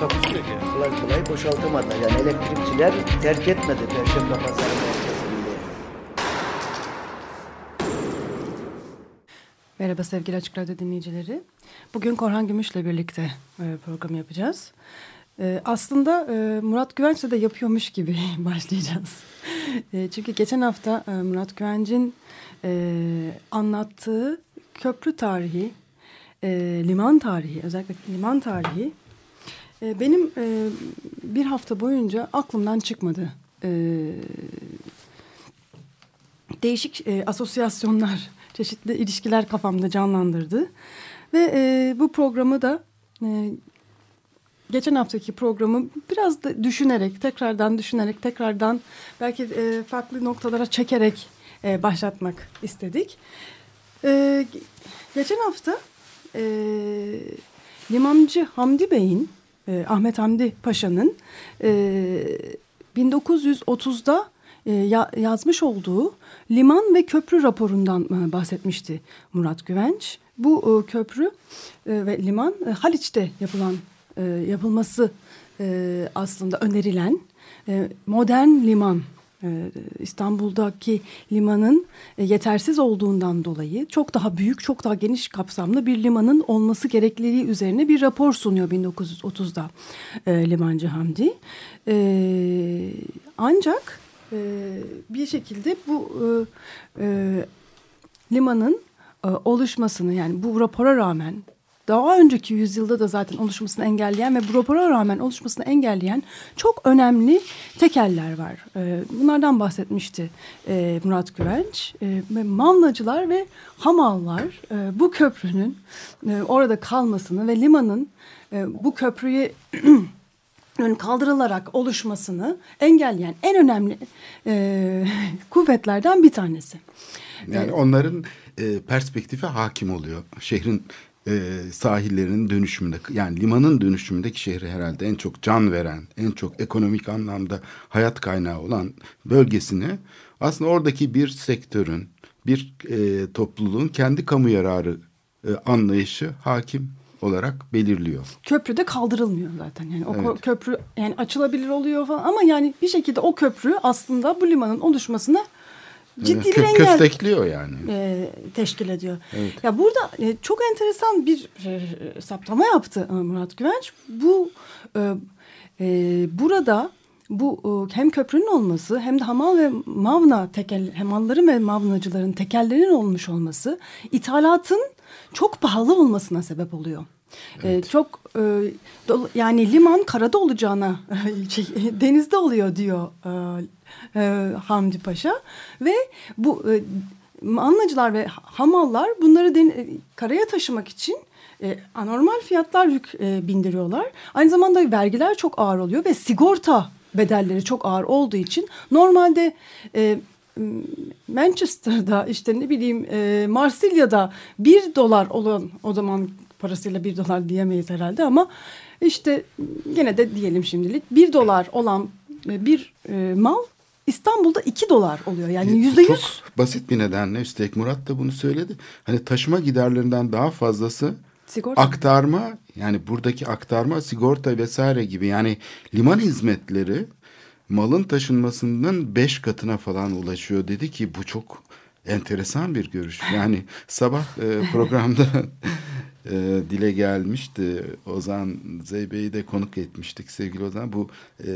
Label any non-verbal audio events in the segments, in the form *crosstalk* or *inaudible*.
Takusuyor ki. kolay kolay boşaltamadılar. Yani elektrikçiler terk etmedi Perşembe Pazarı merkezinde. Merhaba sevgili Açık Radyo dinleyicileri. Bugün Korhan Gümüş'le birlikte e, program yapacağız. E, aslında e, Murat Güvenç'le de yapıyormuş gibi *laughs* başlayacağız. E, çünkü geçen hafta e, Murat Güvenç'in e, anlattığı köprü tarihi, e, liman tarihi, özellikle liman tarihi e, benim e, bir hafta boyunca aklımdan çıkmadı. E, değişik e, asosyasyonlar, *laughs* çeşitli ilişkiler kafamda canlandırdı. Ve e, bu programı da e, geçen haftaki programı biraz da düşünerek, tekrardan düşünerek, tekrardan belki e, farklı noktalara çekerek e, başlatmak istedik. E, geçen hafta e, Limancı Hamdi Bey'in, e, Ahmet Hamdi Paşa'nın e, 1930'da e, ya, yazmış olduğu liman ve köprü raporundan e, bahsetmişti Murat Güvenç. Bu e, köprü e, ve liman e, Haliç'te yapılan e, yapılması e, aslında önerilen e, modern liman İstanbul'daki limanın e, yetersiz olduğundan dolayı çok daha büyük, çok daha geniş kapsamlı bir limanın olması gerekliliği üzerine bir rapor sunuyor 1930'da e, Limancı Hamdi. E, ancak e, bir şekilde bu e, e, limanın e, oluşmasını yani bu rapora rağmen daha önceki yüzyılda da zaten oluşmasını engelleyen ve bu rapora rağmen oluşmasını engelleyen çok önemli tekeller var. E, bunlardan bahsetmişti e, Murat Güvenç. E, ve Mavnacılar ve Hamallar e, bu köprünün e, orada kalmasını ve limanın e, bu köprüyü *clears throat* kaldırılarak oluşmasını engelleyen en önemli e, *laughs* kuvvetlerden bir tanesi. Yani onların e, perspektifi hakim oluyor. Şehrin e, sahillerinin dönüşümünde yani limanın dönüşümündeki şehri herhalde en çok can veren, en çok ekonomik anlamda hayat kaynağı olan bölgesini aslında oradaki bir sektörün, bir e, topluluğun kendi kamu yararı e, anlayışı hakim olarak belirliyor. Köprü de kaldırılmıyor zaten. Yani o Evet. köprü yani açılabilir oluyor falan ama yani bir şekilde o köprü aslında bu limanın oluşmasına ciddi bir engel köstekliyor yani. e, teşkil ediyor. Evet. Ya burada e, çok enteresan bir e, saptama yaptı e, Murat Güvenç. Bu e, e, burada bu e, hem köprünün olması hem de hamal ve mavna tekel hamalların ve mavnacıların tekellerinin olmuş olması ithalatın çok pahalı olmasına sebep oluyor. E, çok e, yani liman karada olacağına *laughs* şey, denizde oluyor diyor e, e, Hamdi Paşa ve bu Anlacılar ve hamallar bunları karaya taşımak için e, anormal fiyatlar yük e, bindiriyorlar. Aynı zamanda vergiler çok ağır oluyor ve sigorta bedelleri çok ağır olduğu için normalde e, Manchester'da işte ne bileyim e, Marsilya'da bir dolar olan o zaman parasıyla bir dolar diyemeyiz herhalde ama işte gene de diyelim şimdilik bir dolar olan e, bir e, mal İstanbul'da iki dolar oluyor. Yani E, yüzde Çok yüz basit bir nedenle üstelik Murat da bunu söyledi. Hani taşıma giderlerinden daha fazlası sigorta. aktarma yani buradaki aktarma sigorta vesaire gibi yani liman hizmetleri malın taşınmasının beş katına falan ulaşıyor dedi ki bu çok enteresan bir görüş. Yani sabah e, *laughs* programda e, dile gelmişti Ozan Zeybe'yi de konuk etmiştik sevgili Ozan bu e,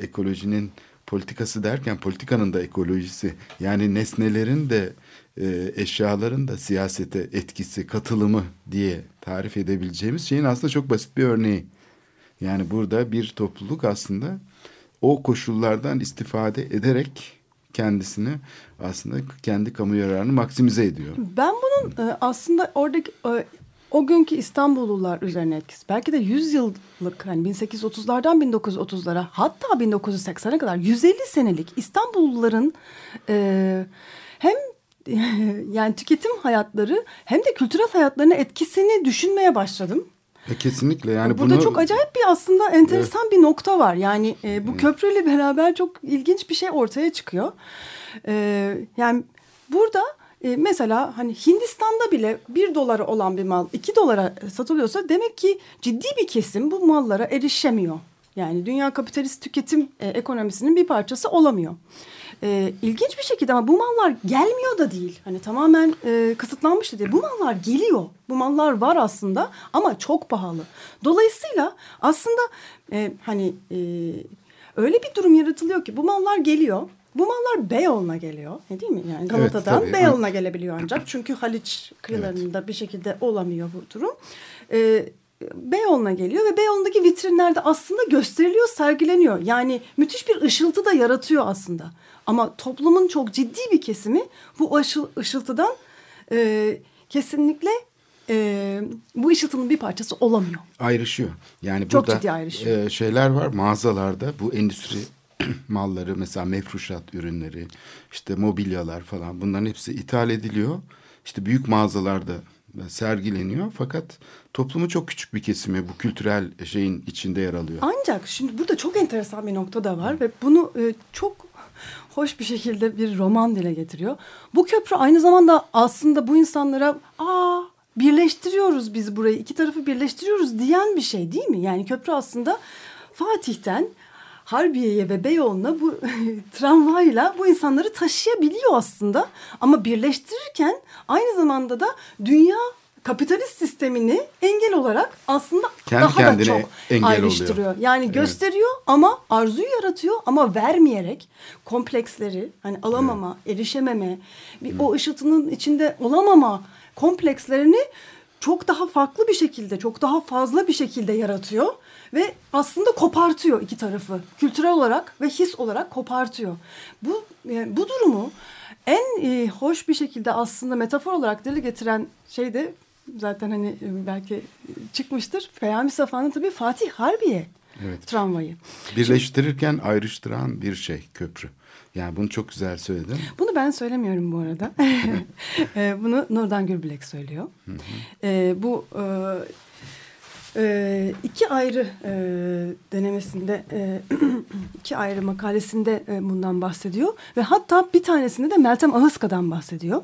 ekolojinin politikası derken politikanın da ekolojisi yani nesnelerin de e, eşyaların da siyasete etkisi, katılımı diye tarif edebileceğimiz şeyin aslında çok basit bir örneği. Yani burada bir topluluk aslında o koşullardan istifade ederek kendisini aslında kendi kamu yararını maksimize ediyor. Ben bunun e, aslında oradaki e, o günkü İstanbullular üzerine etkisi. Belki de 100 yıllık hani 1830'lardan 1930'lara hatta 1980'e kadar 150 senelik İstanbulluların e, hem *laughs* yani tüketim hayatları hem de kültürel hayatlarına etkisini düşünmeye başladım. E, kesinlikle yani Burada bunu çok acayip bir aslında enteresan bir nokta var. Yani e, bu köprüyle beraber çok ilginç bir şey ortaya çıkıyor. E, yani burada e, mesela hani Hindistan'da bile bir dolara olan bir mal iki dolara satılıyorsa demek ki ciddi bir kesim bu mallara erişemiyor. Yani dünya kapitalist tüketim e, ekonomisinin bir parçası olamıyor. E, ilginç bir şekilde ama bu mallar gelmiyor da değil. Hani tamamen e, kısıtlanmış da değil. Bu mallar geliyor. Bu mallar var aslında ama çok pahalı. Dolayısıyla aslında e, hani e, öyle bir durum yaratılıyor ki bu mallar geliyor. Bu mallar Beyoğlu'na geliyor. Ne değil mi? Yani Galata'dan tabii. Beyoğlu'na gelebiliyor ancak. *clears throat* Çünkü Haliç kıyılarında bir şekilde olamıyor bu durum. Ee, Beyoğlu'na geliyor ve Beyoğlu'ndaki vitrinlerde aslında gösteriliyor, sergileniyor. Yani müthiş bir ışıltı da yaratıyor aslında. Ama toplumun çok ciddi bir kesimi bu ışıl, ışıltıdan e, kesinlikle e, bu ışıltının bir parçası olamıyor. ayrışıyor. Yani Çok burada ciddi ayrışıyor. e, şeyler var mağazalarda bu endüstri *clears throat* malları mesela mefruşat ürünleri işte mobilyalar falan bunların hepsi ithal ediliyor. İşte büyük mağazalarda sergileniyor fakat toplumu çok küçük bir kesimi bu kültürel şeyin içinde yer alıyor. Ancak şimdi burada çok enteresan bir nokta da var ve bunu e, çok *laughs* hoş bir şekilde bir roman dile getiriyor. Bu köprü aynı zamanda aslında bu insanlara aa birleştiriyoruz biz burayı iki tarafı birleştiriyoruz diyen bir şey değil mi? Yani köprü aslında Fatih'ten Harbiye'ye ve Beyoğlu'na bu *laughs* tramvayla bu insanları taşıyabiliyor aslında. Ama birleştirirken aynı zamanda da dünya kapitalist sistemini engel olarak aslında Kendi daha da çok ayrıştırıyor. Yani gösteriyor ama arzuyu yaratıyor ama vermeyerek kompleksleri hani alamama, erişememe, bir o ışıltının içinde olamama komplekslerini çok daha farklı bir şekilde, çok daha fazla bir şekilde yaratıyor ve aslında kopartıyor iki tarafı. Kültürel olarak ve his olarak kopartıyor. Bu yani bu durumu en e, hoş bir şekilde aslında metafor olarak dile getiren şey de zaten hani e, belki çıkmıştır. Peyami Safa'nın tabii Fatih Harbiye Evet. tramvayı. Birleştirirken ayrıştıran bir şey köprü. Yani bunu çok güzel söyledin. Bunu ben söylemiyorum bu arada. *laughs* *laughs* E, Bunu Nurdan Gürbilek söylüyor. E, bu e, e, iki ayrı e, denemesinde, e, *clears throat* iki ayrı makalesinde e, bundan bahsediyor. Ve hatta bir tanesinde de Meltem Ahıska'dan bahsediyor.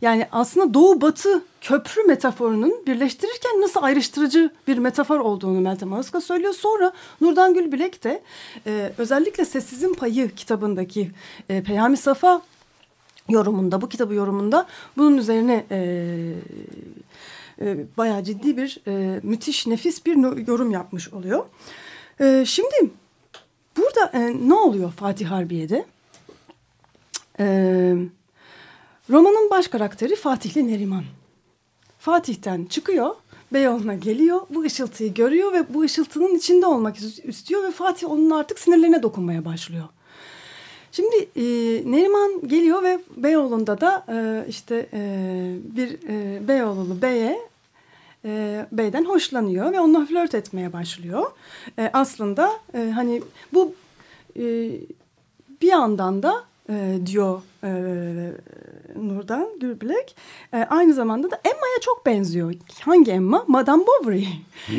Yani aslında Doğu-Batı köprü metaforunun birleştirirken nasıl ayrıştırıcı bir metafor olduğunu Meltem Ahıska söylüyor. Sonra Nurdan Gülbilek de e, özellikle Sessizin Payı kitabındaki e, Peyami Safa yorumunda, bu kitabı yorumunda bunun üzerine e, e, bayağı ciddi bir, e, müthiş, nefis bir yorum yapmış oluyor. E, şimdi burada ne oluyor Fatih Harbiye'de? Romanın baş karakteri Fatihli Neriman. Fatih'ten çıkıyor, Beyoğlu'na geliyor, bu ışıltıyı görüyor ve bu ışıltının içinde olmak istiyor ve Fatih onun artık sinirlerine dokunmaya başlıyor. Şimdi e, Neriman geliyor ve Beyoğlu'nda da e, işte e, bir e, Beyoğlu'lu beye e, beyden hoşlanıyor ve onunla flört etmeye başlıyor. E, aslında e, hani bu e, bir yandan da e, diyor e, Nurdan Gürbilek e, aynı zamanda da Emma'ya çok benziyor. Hangi Emma? Madame Bovary.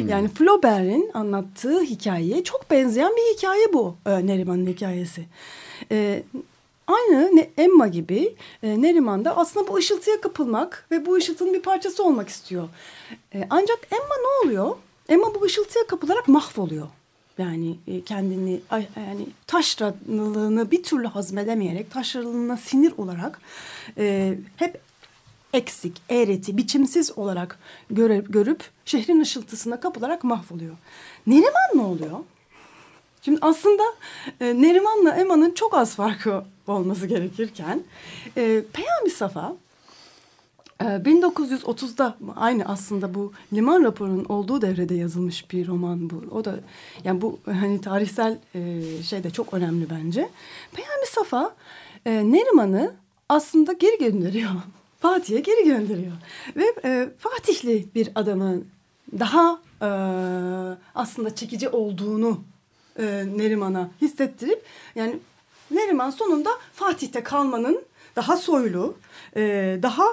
Yani Flaubert'in anlattığı hikayeye çok benzeyen bir hikaye bu e, Neriman'ın hikayesi. E, aynı Emma gibi e, Neriman da aslında bu ışıltıya kapılmak ve bu ışıltının bir parçası olmak istiyor. E, ancak Emma ne oluyor? Emma bu ışıltıya kapılarak mahvoluyor. Yani e, kendini yani taşralılığını bir türlü hazmedemeyerek taşralılığına sinir olarak e, hep eksik, eğreti, biçimsiz olarak göre, görüp şehrin ışıltısına kapılarak mahvoluyor. Neriman ne oluyor? Şimdi aslında e, Neriman'la Emma'nın çok az farkı olması gerekirken e, Peyami Safa e, 1930'da aynı aslında bu liman raporunun olduğu devrede yazılmış bir roman bu. O da yani bu hani tarihsel e, şey de çok önemli bence. Peyami Safa e, Neriman'ı aslında geri gönderiyor. *laughs* Fatih'e geri gönderiyor. Ve e, Fatihli bir adamın daha e, aslında çekici olduğunu e, Neriman'a hissettirip yani Neriman sonunda Fatih'te kalmanın daha soylu, e, daha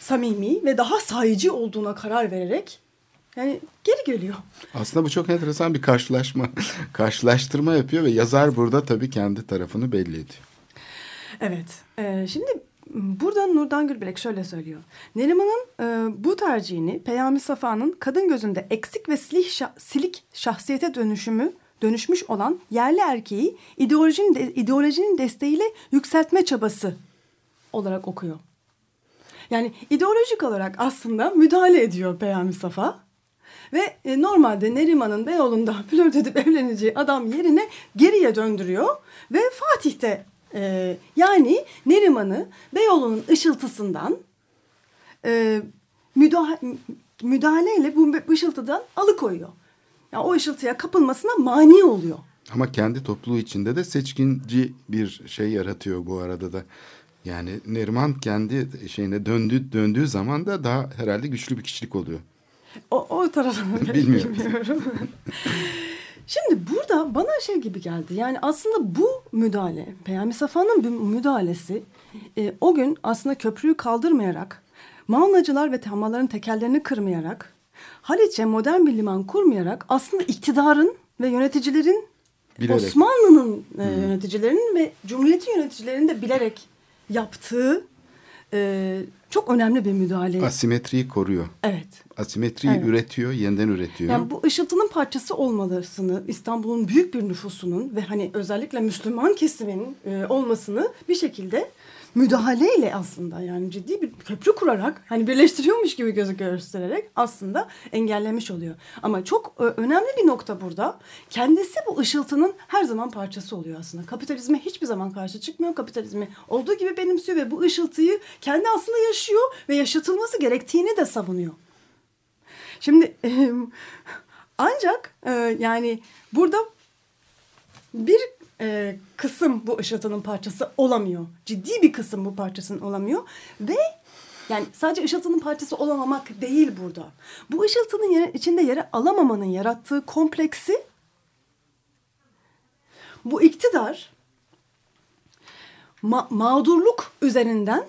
samimi ve daha sayıcı olduğuna karar vererek yani geri geliyor. Aslında bu çok enteresan bir karşılaşma, *laughs* karşılaştırma yapıyor ve yazar burada tabii kendi tarafını belli ediyor. Evet. e, şimdi burada Nurdan Gülbelek şöyle söylüyor. Neriman'ın e, bu tercihini Peyami Safa'nın kadın gözünde eksik ve silik, şa- silik şahsiyete dönüşümü dönüşmüş olan yerli erkeği ideolojinin, de- ideolojinin desteğiyle yükseltme çabası olarak okuyor. Yani ideolojik olarak aslında müdahale ediyor Peyami Safa. Ve e, normalde Neriman'ın Beyoğlu'nda *laughs* flört edip evleneceği adam yerine geriye döndürüyor. Ve Fatih'te e, yani Neriman'ı Beyoğlu'nun ışıltısından e, müdahale, müdahaleyle bu ışıltıdan alıkoyuyor. Yani o ışıltıya kapılmasına mani oluyor. Ama kendi topluluğu içinde de seçkinci bir şey yaratıyor bu arada da. Yani Neriman kendi şeyine döndü, döndüğü zaman da daha herhalde güçlü bir kişilik oluyor. O, o tarafını *laughs* Bilmiyorum. bilmiyorum. *laughs* Şimdi burada bana şey gibi geldi. Yani aslında bu müdahale, Peyami Safa'nın bu müdahalesi e, o gün aslında köprüyü kaldırmayarak, Mağnacılar ve tammaların tekerlerini kırmayarak, Haliç'e modern bir liman kurmayarak aslında iktidarın ve yöneticilerin, Bilerek. Osmanlı'nın e, yöneticilerinin ve Cumhuriyet'in yöneticilerinin de bilerek yaptığı e, çok önemli bir müdahale. Asimetriyi koruyor. evet. Asimetriyi Evet. üretiyor, yeniden üretiyor. Yani bu ışıltının parçası olmalısını, İstanbul'un büyük bir nüfusunun ve hani özellikle Müslüman kesimin e, olmasını bir şekilde müdahaleyle aslında yani ciddi bir köprü kurarak hani birleştiriyormuş gibi gözü göstererek aslında engellemiş oluyor. Ama çok e, önemli bir nokta burada. Kendisi bu ışıltının her zaman parçası oluyor aslında. Kapitalizme hiçbir zaman karşı çıkmıyor. Kapitalizmi olduğu gibi benimsiyor ve bu ışıltıyı kendi aslında yaşıyor ve yaşatılması gerektiğini de savunuyor. Şimdi e, ancak e, yani burada bir e, kısım bu ışıltının parçası olamıyor. Ciddi bir kısım bu parçasının olamıyor ve yani sadece ışıltının parçası olamamak değil burada. Bu ışıltının yere, içinde yere alamamanın yarattığı kompleksi bu iktidar ma- mağdurluk üzerinden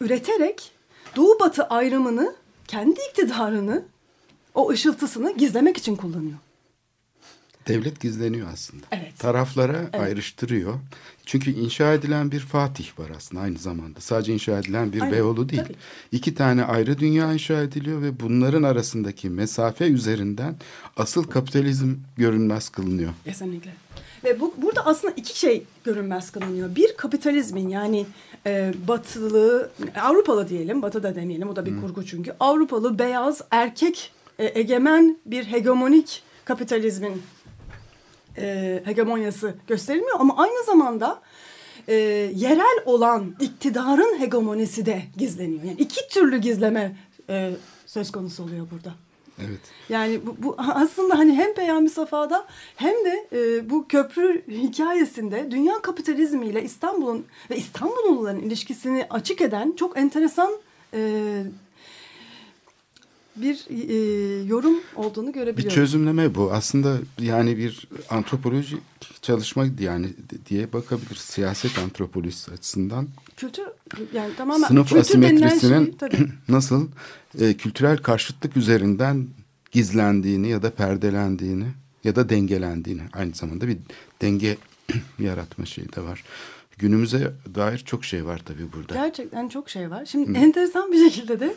üreterek Doğu Batı ayrımını kendi iktidarını o ışıltısını gizlemek için kullanıyor. Devlet gizleniyor aslında. Evet. Taraflara ayrıştırıyor. Çünkü inşa edilen bir Fatih var aslında aynı zamanda. Sadece inşa edilen bir Aynen, Beyoğlu değil. tabii. İki tane ayrı dünya inşa ediliyor ve bunların arasındaki mesafe üzerinden asıl kapitalizm görünmez kılınıyor. Kesinlikle. Ve bu burada aslında iki şey görünmez kılınıyor. Bir kapitalizmin yani e, batılı, Avrupalı diyelim, batı da demeyelim o da bir kurgu çünkü. Avrupalı beyaz erkek e, egemen bir hegemonik kapitalizmin e, hegemonyası gösterilmiyor ama aynı zamanda e, yerel olan iktidarın hegemonisi de gizleniyor. Yani iki türlü gizleme e, söz konusu oluyor burada. Evet. Yani bu, bu aslında hani hem Peyami Safa'da hem de e, bu köprü hikayesinde dünya kapitalizmiyle İstanbul'un ve İstanbulluların ilişkisini açık eden çok enteresan e, bir e, yorum olduğunu Bir görebiliyoruz. çözümleme bu. Aslında yani bir antropoloji çalışma yani diye bakabilir. Siyaset antropolojisi açısından Kültür yani tamamen sınıf kültür asimetrisinin şey, tabii. *clears throat* nasıl e, kültürel karşıtlık üzerinden gizlendiğini ya da perdelendiğini ya da dengelendiğini aynı zamanda bir denge *clears throat* yaratma şeyi de var. Günümüze dair çok şey var tabii burada. Gerçekten çok şey var. Şimdi enteresan bir şekilde de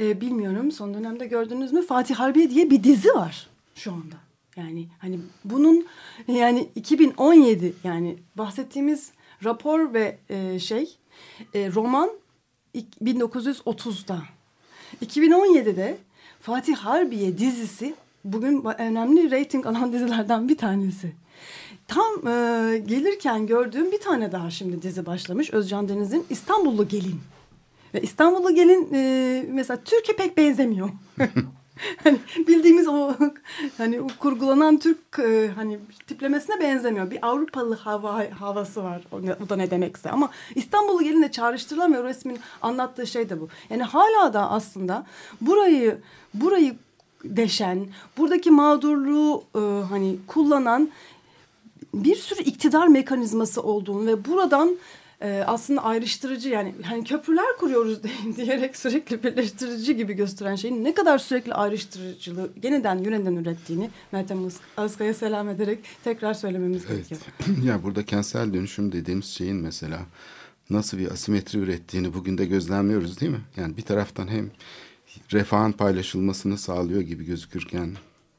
e, bilmiyorum son dönemde gördünüz mü Fatih Harbiye diye bir dizi var şu anda. Yani hani bunun yani 2017 yani bahsettiğimiz rapor ve e, şey e, roman ik- 1930'da. 2017'de Fatih Harbiye dizisi bugün önemli reyting alan *laughs* dizilerden bir tanesi. Tam e, gelirken gördüğüm bir tane daha şimdi dizi başlamış. Özcan Deniz'in İstanbullu Gelin. Ve İstanbullu Gelin e, mesela Türkiye pek benzemiyor. *laughs* hani bildiğimiz o hani o kurgulanan Türk e, hani tiplemesine benzemiyor. Bir Avrupalı hava havası var. O, ne- o da ne demekse. Ama İstanbul'u gelince çağrıştırılamıyor. Resmin anlattığı şey de bu. Yani hala da aslında burayı burayı deşen, buradaki mağdurluğu e, hani kullanan bir sürü iktidar mekanizması olduğunu ve buradan e, aslında ayrıştırıcı yani hani köprüler kuruyoruz *laughs* diyerek sürekli birleştirici gibi gösteren şeyin ne kadar sürekli ayrıştırıcılığı yeniden yeniden ürettiğini Meltem Özkaya selam ederek tekrar söylememiz Evet. gerekiyor. *clears throat* ya burada kentsel dönüşüm dediğimiz şeyin mesela nasıl bir asimetri ürettiğini bugün de gözlemliyoruz değil mi? Yani bir taraftan hem refahın paylaşılmasını sağlıyor gibi gözükürken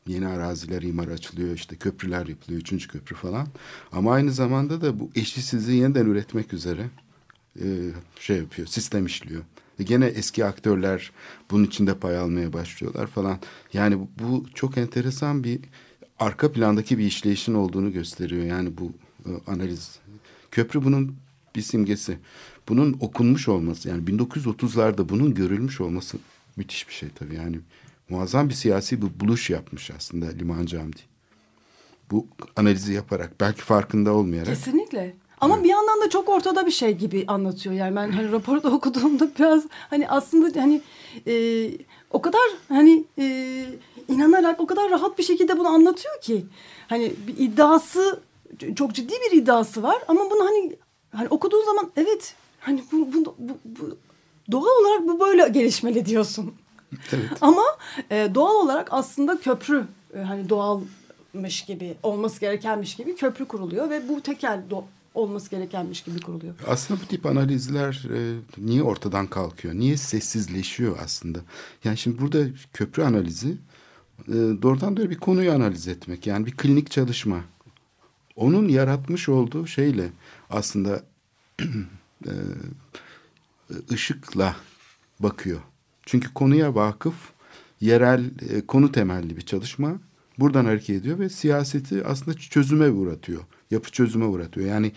yeni araziler imar açılıyor işte köprüler yapılıyor üçüncü köprü falan ama aynı zamanda da bu eşitsizliği yeniden üretmek üzere e, şey yapıyor sistem işliyor. Ve gene eski aktörler bunun içinde pay almaya başlıyorlar falan. Yani bu çok enteresan bir arka plandaki bir işleyişin olduğunu gösteriyor. Yani bu e, analiz. Köprü bunun bir simgesi. Bunun okunmuş olması yani 1930'larda bunun görülmüş olması müthiş bir şey tabii. Yani muazzam bir siyasi bir buluş yapmış aslında Limancı Hamdi. Bu analizi yaparak belki farkında olmayarak. Kesinlikle. Ama bir yandan da çok ortada bir şey gibi anlatıyor. Yani ben hani raporu da *laughs* okuduğumda biraz hani aslında hani e, o kadar hani e, inanarak o kadar rahat bir şekilde bunu anlatıyor ki. Hani bir iddiası çok ciddi bir iddiası var ama bunu hani hani okuduğun zaman evet hani bu, bu, bu, bu doğal olarak bu böyle gelişmeli diyorsun. *laughs* Evet. Ama e, doğal olarak aslında köprü e, hani doğalmış gibi olması gerekenmiş gibi köprü kuruluyor ve bu tekel olması gerekenmiş gibi kuruluyor. Aslında bu tip analizler e, niye ortadan kalkıyor? Niye sessizleşiyor aslında? Yani şimdi burada köprü analizi e, doğrudan böyle bir konuyu analiz etmek. Yani bir klinik çalışma. Onun yaratmış olduğu şeyle aslında *clears throat* e, ışıkla bakıyor. Çünkü konuya vakıf, yerel, e, konu temelli bir çalışma buradan hareket ediyor ve siyaseti aslında çözüme uğratıyor. Yapı çözüme uğratıyor. Yani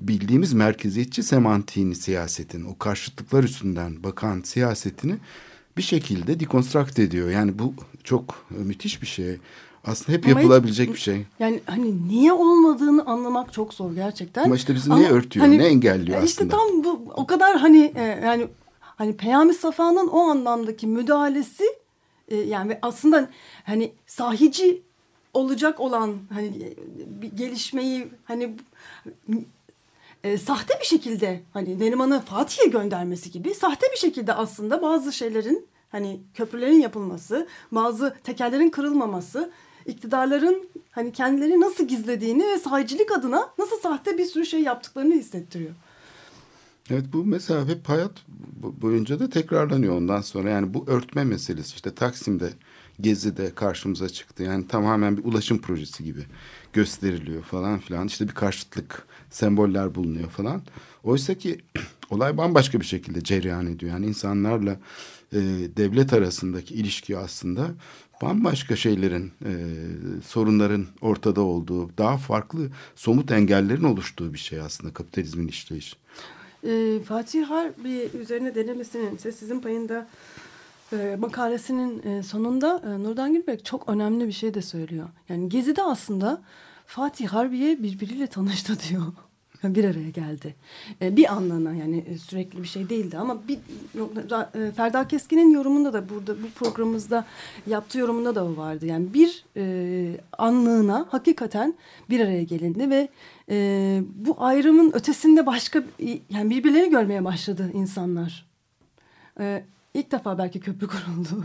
bildiğimiz merkeziyetçi semantiğini siyasetin, o karşıtlıklar üstünden bakan siyasetini bir şekilde dekonstrakt ediyor. Yani bu çok müthiş bir şey. Aslında hep Ama hiç- yapılabilecek bir şey. Yani hani niye olmadığını anlamak çok zor gerçekten. Ama işte bizi ne örtüyor, ne engelliyor İşte aslında? tam bu o kadar hani e, yani hani Peyami Safa'nın o anlamdaki müdahalesi e, yani aslında hani sahici olacak olan hani e, bir gelişmeyi hani e, sahte bir şekilde hani Neriman'ı Fatih'e göndermesi gibi sahte bir şekilde aslında bazı şeylerin hani köprülerin yapılması, bazı tekerlerin kırılmaması, iktidarların hani kendilerini nasıl gizlediğini ve sahicilik adına nasıl sahte bir sürü şey yaptıklarını hissettiriyor. Evet bu mesela hep hayat bo- boyunca da tekrarlanıyor ondan sonra. Yani bu örtme meselesi işte Taksim'de, Gezi'de karşımıza çıktı. Yani tamamen bir ulaşım projesi gibi gösteriliyor falan filan. İşte bir karşıtlık, semboller bulunuyor falan. Oysa ki *clears throat* olay bambaşka bir şekilde cereyan ediyor. Yani insanlarla e, devlet arasındaki ilişki aslında bambaşka şeylerin, e, sorunların ortada olduğu, daha farklı somut engellerin oluştuğu bir şey aslında kapitalizmin işleyişi. Ee, Fatih Harbi üzerine denemesinin Sessizin Payında e, makalesinin e, sonunda e, Nurdan Gülbek çok önemli bir şey de söylüyor. Yani Gezi'de aslında Fatih Harbiye birbiriyle tanıştı *laughs* diyor. Bir araya geldi. E, bir anlamda yani e, sürekli bir şey değildi ama bir e, Ferda Keskin'in yorumunda da burada bu programımızda yaptığı yorumunda da o vardı. Yani bir anlığına hakikaten bir araya gelindi ve bu ayrımın ötesinde başka yani birbirlerini görmeye başladı insanlar. İlk defa belki köprü *laughs* kuruldu.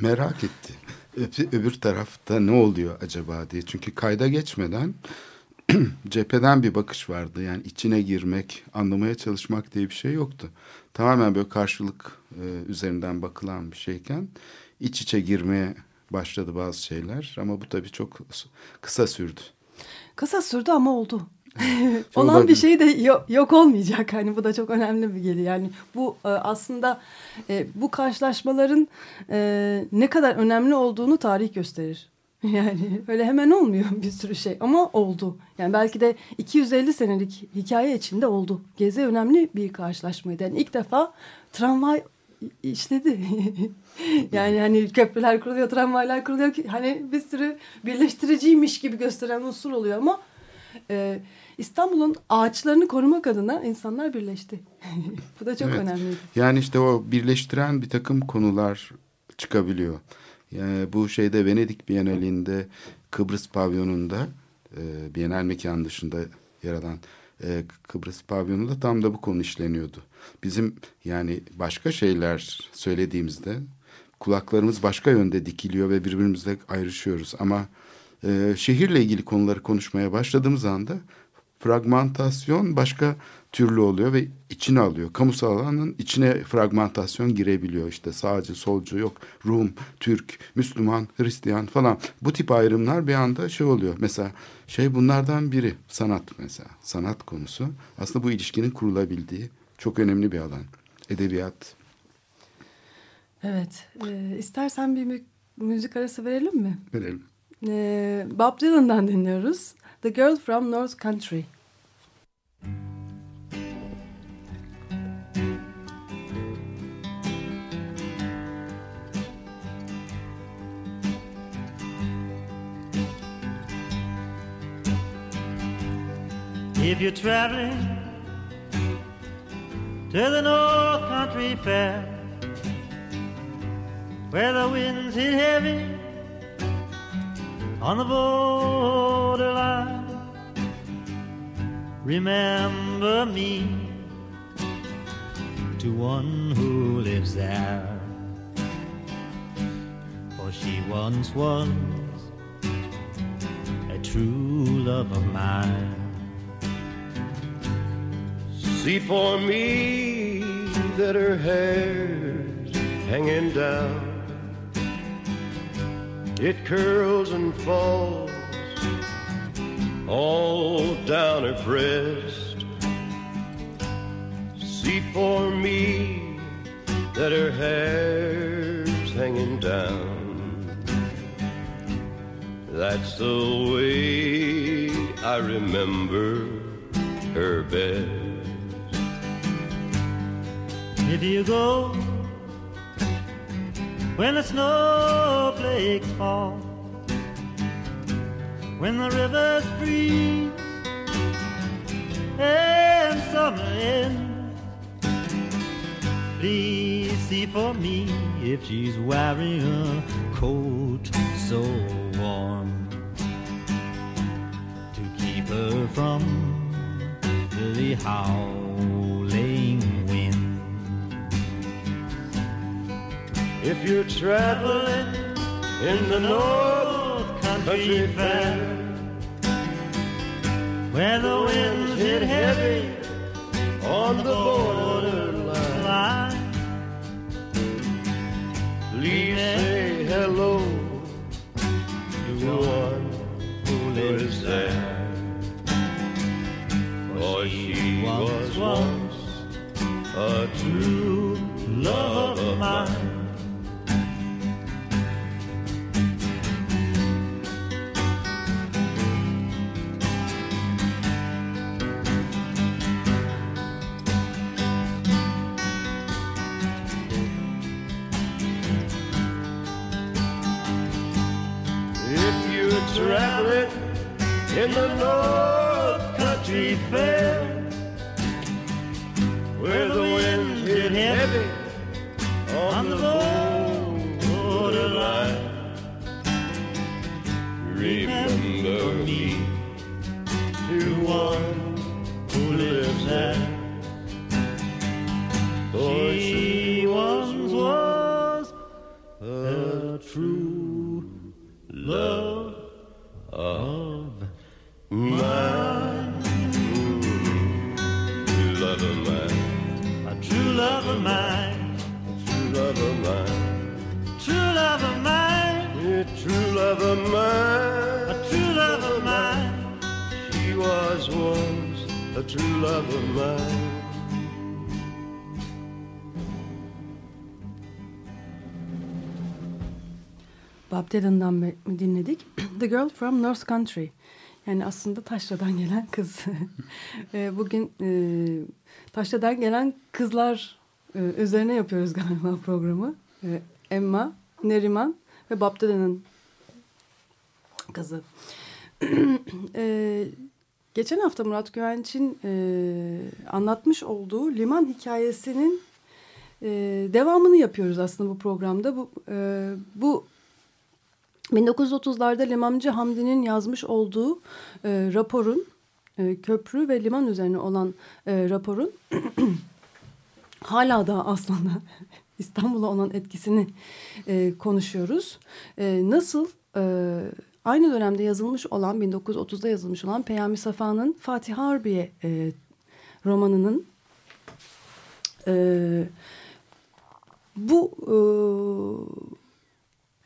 merak etti. Öbür tarafta ne oluyor acaba diye. Çünkü kayda geçmeden *clears throat* cepheden bir bakış vardı. Yani içine girmek, anlamaya çalışmak diye bir şey yoktu. Tamamen böyle karşılık e, üzerinden bakılan bir şeyken iç içe girmeye başladı bazı şeyler. Ama bu tabii çok kısa sürdü. Kısa sürdü ama oldu. *laughs* Olan olabilir. bir şey de yok, yok olmayacak. Hani bu da çok önemli bir geli. Yani bu e, aslında e, bu karşılaşmaların e, ne kadar önemli olduğunu tarih gösterir. *laughs* Yani öyle hemen olmuyor bir sürü şey ama oldu. Yani belki de 250 senelik hikaye içinde oldu. Gezi önemli bir karşılaşmaydı. Yani ilk defa tramvay işledi. *laughs* yani hani köprüler kuruluyor, tramvaylar kuruluyor ki hani bir sürü birleştiriciymiş gibi gösteren unsur oluyor ama e, İstanbul'un ağaçlarını korumak adına insanlar birleşti. *laughs* Bu da çok Evet. önemliydi. Yani işte o birleştiren bir takım konular çıkabiliyor. Yani bu şeyde Venedik Bienalinde Kıbrıs pavyonunda e, Bienal mekanı dışında yer alan e, Kıbrıs pavyonunda tam da bu konu işleniyordu. Bizim yani başka şeyler söylediğimizde kulaklarımız başka yönde dikiliyor ve birbirimizle ayrışıyoruz. Ama e, şehirle ilgili konuları konuşmaya başladığımız anda fragmentasyon başka türlü oluyor ve içine alıyor. Kamusal alanın içine fragmentasyon girebiliyor. İşte sağcı, solcu yok. Rum, Türk, Müslüman, Hristiyan falan. Bu tip ayrımlar bir anda şey oluyor. Mesela şey bunlardan biri sanat mesela. Sanat konusu. Aslında bu ilişkinin kurulabildiği çok önemli bir alan. Edebiyat. Evet. E, istersen bir mü- müzik arası verelim mi? Verelim. E, Bob Dylan'dan dinliyoruz. The Girl from North Country. If you're traveling to the North Country Fair, where the winds hit heavy on the borderline, remember me to one who lives there. For she once was a true love of mine. See for me that her hair's hanging down. It curls and falls all down her breast. See for me that her hair's hanging down. That's the way I remember her best. If you go. When the snowflakes fall, when the rivers freeze and summer ends, please see for me if she's wearing a coat so warm to keep her from the howling If you're traveling in the North Country Fair, where the winds hit heavy on the borderline, line, please say hello to one who lives there. For she was once a true love of mine. In the North Country Fair, where the winds hit heavy on the borderline, remember me to one who lives there. For she once was a true love of true love of mine. Bob Dylan'dan mi dinledik? *clears throat* The Girl from North Country. Yani aslında taşradan gelen kız. *laughs* E, Bugün e, taşradan gelen kızlar e, üzerine yapıyoruz galiba *laughs* programı. E, Emma, Neriman ve Babdede'nin kızı. *clears throat* e, geçen hafta Murat Güvenç'in e, anlatmış olduğu liman hikayesinin e, devamını yapıyoruz aslında bu programda. Bu, e, bu 1930'larda Limancı Hamdi'nin yazmış olduğu e, raporun e, köprü ve liman üzerine olan e, raporun *clears throat* hala da aslında *laughs* İstanbul'a olan etkisini e, konuşuyoruz. E, nasıl e, aynı dönemde yazılmış olan 1930'da yazılmış olan Peyami Safa'nın Fatih Harbiye e, romanının e, bu e,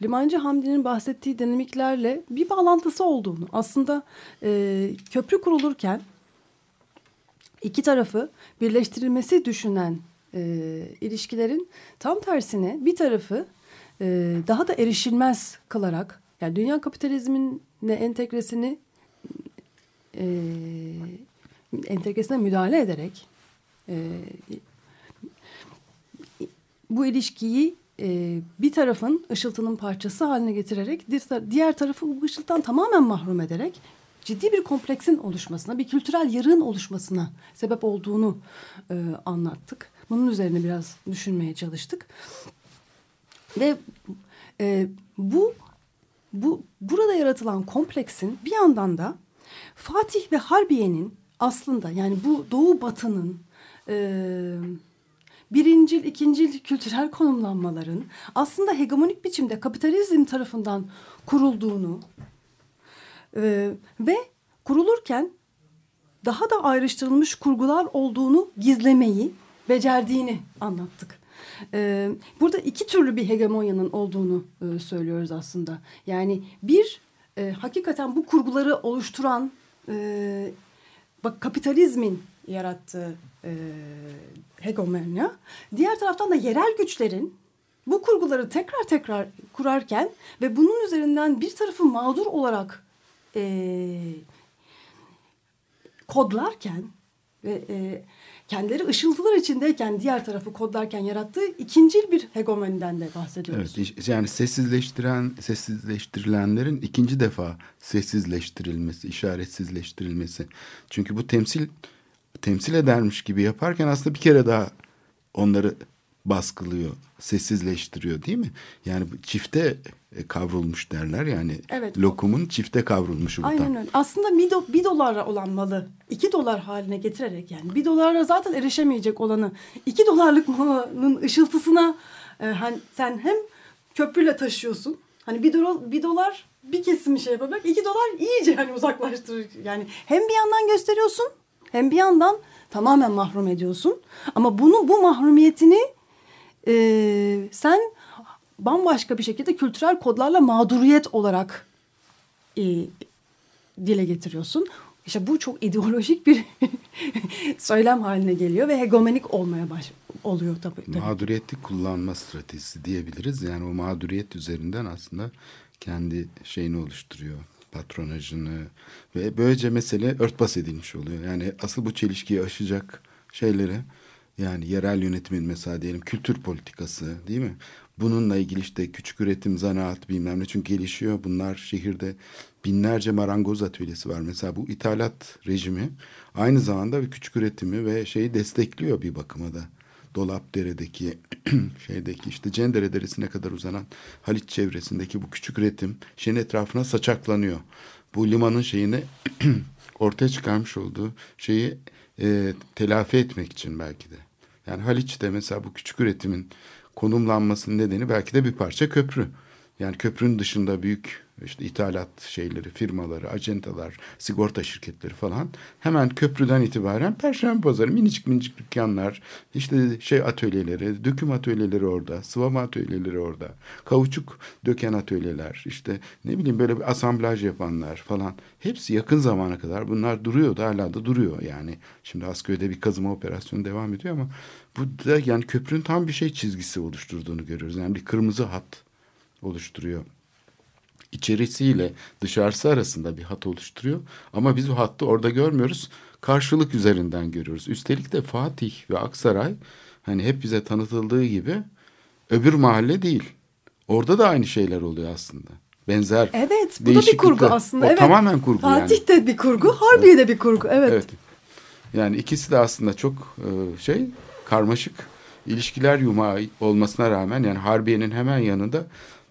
Limancı Hamdi'nin bahsettiği dinamiklerle bir bağlantısı olduğunu aslında e, köprü kurulurken iki tarafı birleştirilmesi düşünen e, ilişkilerin tam tersine bir tarafı e, daha da erişilmez kılarak yani dünya kapitalizmine entegresini e, entegresine müdahale ederek e, bu ilişkiyi e, bir tarafın ışıltının parçası haline getirerek diğer tarafı bu ışıltıdan tamamen mahrum ederek ciddi bir kompleksin oluşmasına, bir kültürel yarığın oluşmasına sebep olduğunu e, anlattık. Bunun üzerine biraz düşünmeye çalıştık. Ve e, bu bu burada yaratılan kompleksin bir yandan da Fatih ve Harbiye'nin aslında yani bu Doğu Batı'nın e, birincil, ikincil kültürel konumlanmaların aslında hegemonik biçimde kapitalizm tarafından kurulduğunu e, ve kurulurken daha da ayrıştırılmış kurgular olduğunu gizlemeyi becerdiğini anlattık. E, burada iki türlü bir hegemonyanın olduğunu e, söylüyoruz aslında. Yani bir e, hakikaten bu kurguları oluşturan e, bak kapitalizmin yarattığı e, hegemonya. Diğer taraftan da yerel güçlerin bu kurguları tekrar tekrar kurarken ve bunun üzerinden bir tarafı mağdur olarak e, kodlarken ve e, kendileri ışıltılar içindeyken diğer tarafı kodlarken yarattığı ikincil bir hegemoniden de bahsediyoruz. Evet, yani sessizleştiren, sessizleştirilenlerin ikinci defa sessizleştirilmesi, işaretsizleştirilmesi. Çünkü bu temsil temsil edermiş gibi yaparken aslında bir kere daha onları baskılıyor, sessizleştiriyor değil mi? Yani çifte e, kavrulmuş derler yani. Evet. Lokumun çifte kavrulmuşu bu Aynen öyle. Aslında bir, do, bir dolara olan malı iki dolar haline getirerek yani bir dolara zaten erişemeyecek olanı iki dolarlık malının ışıltısına e, hani sen hem köprüyle taşıyorsun. Hani bir dolar, bir dolar bir kesimi şey yapacak. iki dolar iyice hani uzaklaştırır. Yani hem bir yandan gösteriyorsun hem bir yandan tamamen mahrum ediyorsun. Ama bunu bu mahrumiyetini e, sen bambaşka bir şekilde kültürel kodlarla mağduriyet olarak e, dile getiriyorsun. İşte bu çok ideolojik bir *laughs* söylem haline geliyor ve hegemonik olmaya baş oluyor tabii. tabii. Mağduriyeti kullanma stratejisi diyebiliriz. Yani o mağduriyet üzerinden aslında kendi şeyini oluşturuyor patronajını ve böylece mesele örtbas edilmiş oluyor. Yani asıl bu çelişkiyi aşacak şeyleri yani yerel yönetimin mesela diyelim kültür politikası değil mi? Bununla ilgili işte küçük üretim, zanaat bilmem ne çünkü gelişiyor. Bunlar şehirde binlerce marangoz atölyesi var. Mesela bu ithalat rejimi aynı zamanda bir küçük üretimi ve şeyi destekliyor bir bakıma da. Dolapdere'deki *clears throat* şeydeki işte Cendere Deresi'ne kadar uzanan Haliç çevresindeki bu küçük üretim şeyin etrafına saçaklanıyor. Bu limanın şeyini *clears throat* ortaya çıkarmış olduğu şeyi e, telafi etmek için belki de. Yani Haliç'te mesela bu küçük üretimin konumlanmasının nedeni belki de bir parça köprü. Yani köprünün dışında büyük işte ithalat şeyleri, firmaları, acentalar, sigorta şirketleri falan hemen köprüden itibaren Perşembe Pazarı minicik minicik dükkanlar, işte şey atölyeleri, döküm atölyeleri orada, sıvama atölyeleri orada, kauçuk döken atölyeler, işte ne bileyim böyle bir asamblaj yapanlar falan. Hepsi yakın zamana kadar bunlar duruyordu, hala da duruyor yani. Şimdi Asköy'de bir kazıma operasyonu devam ediyor ama bu da yani köprünün tam bir şey çizgisi oluşturduğunu görüyoruz. Yani bir kırmızı hat oluşturuyor içerisiyle dışarısı arasında bir hat oluşturuyor. Ama biz o hattı orada görmüyoruz. Karşılık üzerinden görüyoruz. Üstelik de Fatih ve Aksaray hani hep bize tanıtıldığı gibi öbür mahalle değil. Orada da aynı şeyler oluyor aslında. Benzer. Evet bu da bir kurgu aslında. O evet. tamamen kurgu Fatih yani. de bir kurgu, Harbiye de bir kurgu. Evet. Evet. Yani ikisi de aslında çok e, şey karmaşık ilişkiler yumağı olmasına rağmen yani Harbiye'nin hemen yanında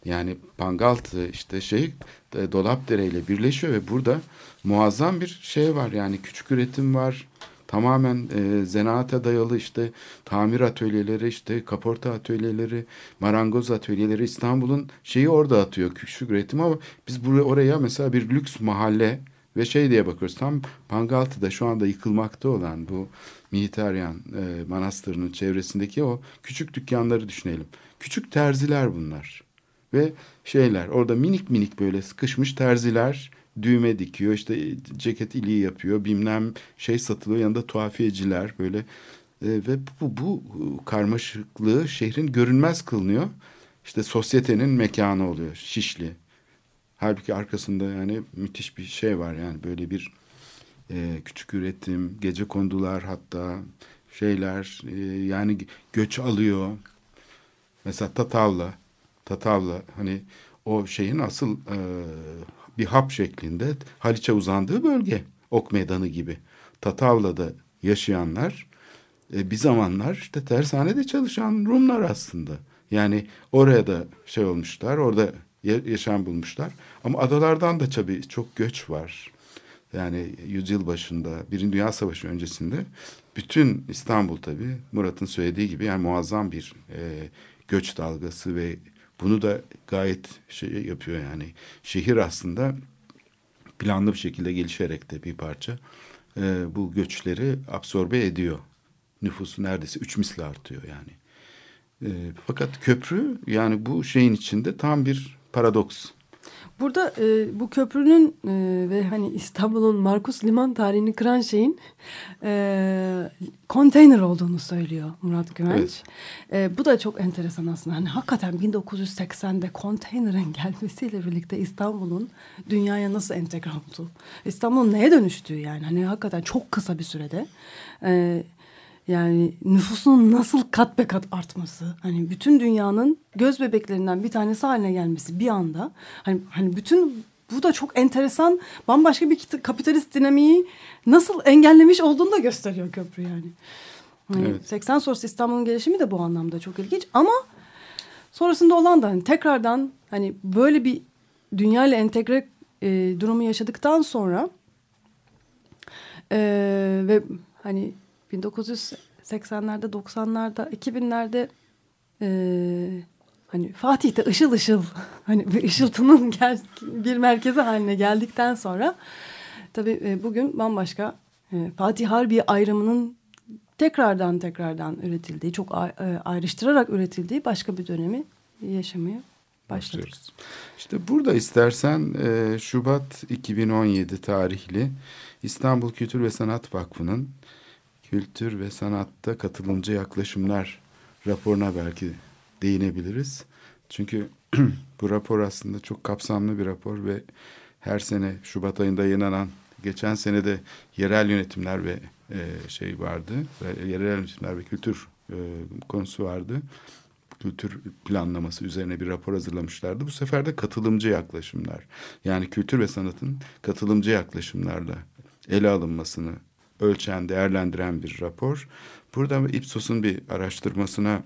yani Pangaltı işte şey e, Dolapdere ile birleşiyor ve burada muazzam bir şey var yani küçük üretim var. Tamamen e, zanaata dayalı işte tamir atölyeleri, işte kaporta atölyeleri, marangoz atölyeleri İstanbul'un şeyi orada atıyor küçük üretim ama biz buraya oraya mesela bir lüks mahalle ve şey diye bakıyoruz tam Pangaltı'da şu anda yıkılmakta olan bu Militaryan e, Manastırı'nın çevresindeki o küçük dükkanları düşünelim. Küçük terziler bunlar. Ve şeyler orada minik minik böyle sıkışmış terziler düğme dikiyor işte ceket iliği yapıyor bilmem şey satılıyor yanında tuhafiyeciler böyle e, ve bu, bu karmaşıklığı şehrin görünmez kılınıyor. İşte sosyetenin mekanı oluyor Şişli. Halbuki arkasında yani müthiş bir şey var yani böyle bir e, küçük üretim, gece kondular hatta şeyler e, yani göç alıyor. Mesela Tatavla, Tatavla hani o şeyin asıl e, bir hap şeklinde Haliç'e uzandığı bölge. Ok Meydanı gibi. Tatavla'da yaşayanlar e, bir zamanlar işte tersanede çalışan Rumlar aslında. Yani oraya da şey olmuşlar, orada yaşam bulmuşlar. Ama adalardan da tabii çok göç var. Yani yüzyıl başında, Birinci Dünya Savaşı öncesinde bütün İstanbul tabii Murat'ın söylediği gibi yani muazzam bir e, göç dalgası ve bunu da gayet şey yapıyor yani. Şehir aslında planlı bir şekilde gelişerek de bir parça e, bu göçleri absorbe ediyor. Nüfusu neredeyse üç misli artıyor yani. E, fakat köprü yani bu şeyin içinde tam bir paradoks. Burada e, bu köprünün e, ve hani İstanbul'un Markus Liman tarihini kıran şeyin e, konteyner olduğunu söylüyor Murat Güvenç. Evet. E, bu da çok enteresan aslında. Hani hakikaten 1980'de konteynerin *laughs* gelmesiyle birlikte İstanbul'un dünyaya nasıl entegre oldu? İstanbul'un neye dönüştüğü yani. Hani hakikaten çok kısa bir sürede. E, yani nüfusun nasıl kat be kat artması, hani bütün dünyanın göz bebeklerinden bir tanesi haline gelmesi bir anda. Hani hani bütün bu da çok enteresan, bambaşka bir kapitalist dinamiği nasıl engellemiş olduğunu da gösteriyor köprü yani. Hani Evet. 80 sonrası İstanbul'un gelişimi de bu anlamda çok ilginç ama sonrasında olan da hani tekrardan hani böyle bir dünya ile entegre e, durumu yaşadıktan sonra e, ve hani 1980'lerde, 90'larda, 2000'lerde e, hani Fatih'te ışıl ışıl hani bir ışıltının gel, bir merkezi haline geldikten sonra tabii e, bugün bambaşka e, Fatih Harbiye ayrımının tekrardan tekrardan üretildiği, çok ayrıştırarak üretildiği başka bir dönemi yaşamaya. Başlıyoruz. İşte burada istersen Şubat 2017 tarihli İstanbul Kültür ve Sanat Vakfı'nın Kültür ve Sanatta Katılımcı Yaklaşımlar raporuna belki değinebiliriz. Çünkü *clears throat* bu rapor aslında çok kapsamlı bir rapor ve her sene Şubat ayında yayınlanan geçen sene de yerel yönetimler ve e, şey vardı yerel yönetimler ve kültür e, konusu vardı kültür planlaması üzerine bir rapor hazırlamışlardı. Bu sefer de katılımcı yaklaşımlar. Yani kültür ve sanatın katılımcı yaklaşımlarla ele alınmasını ölçen, değerlendiren bir rapor. Burada Ipsos'un bir araştırmasına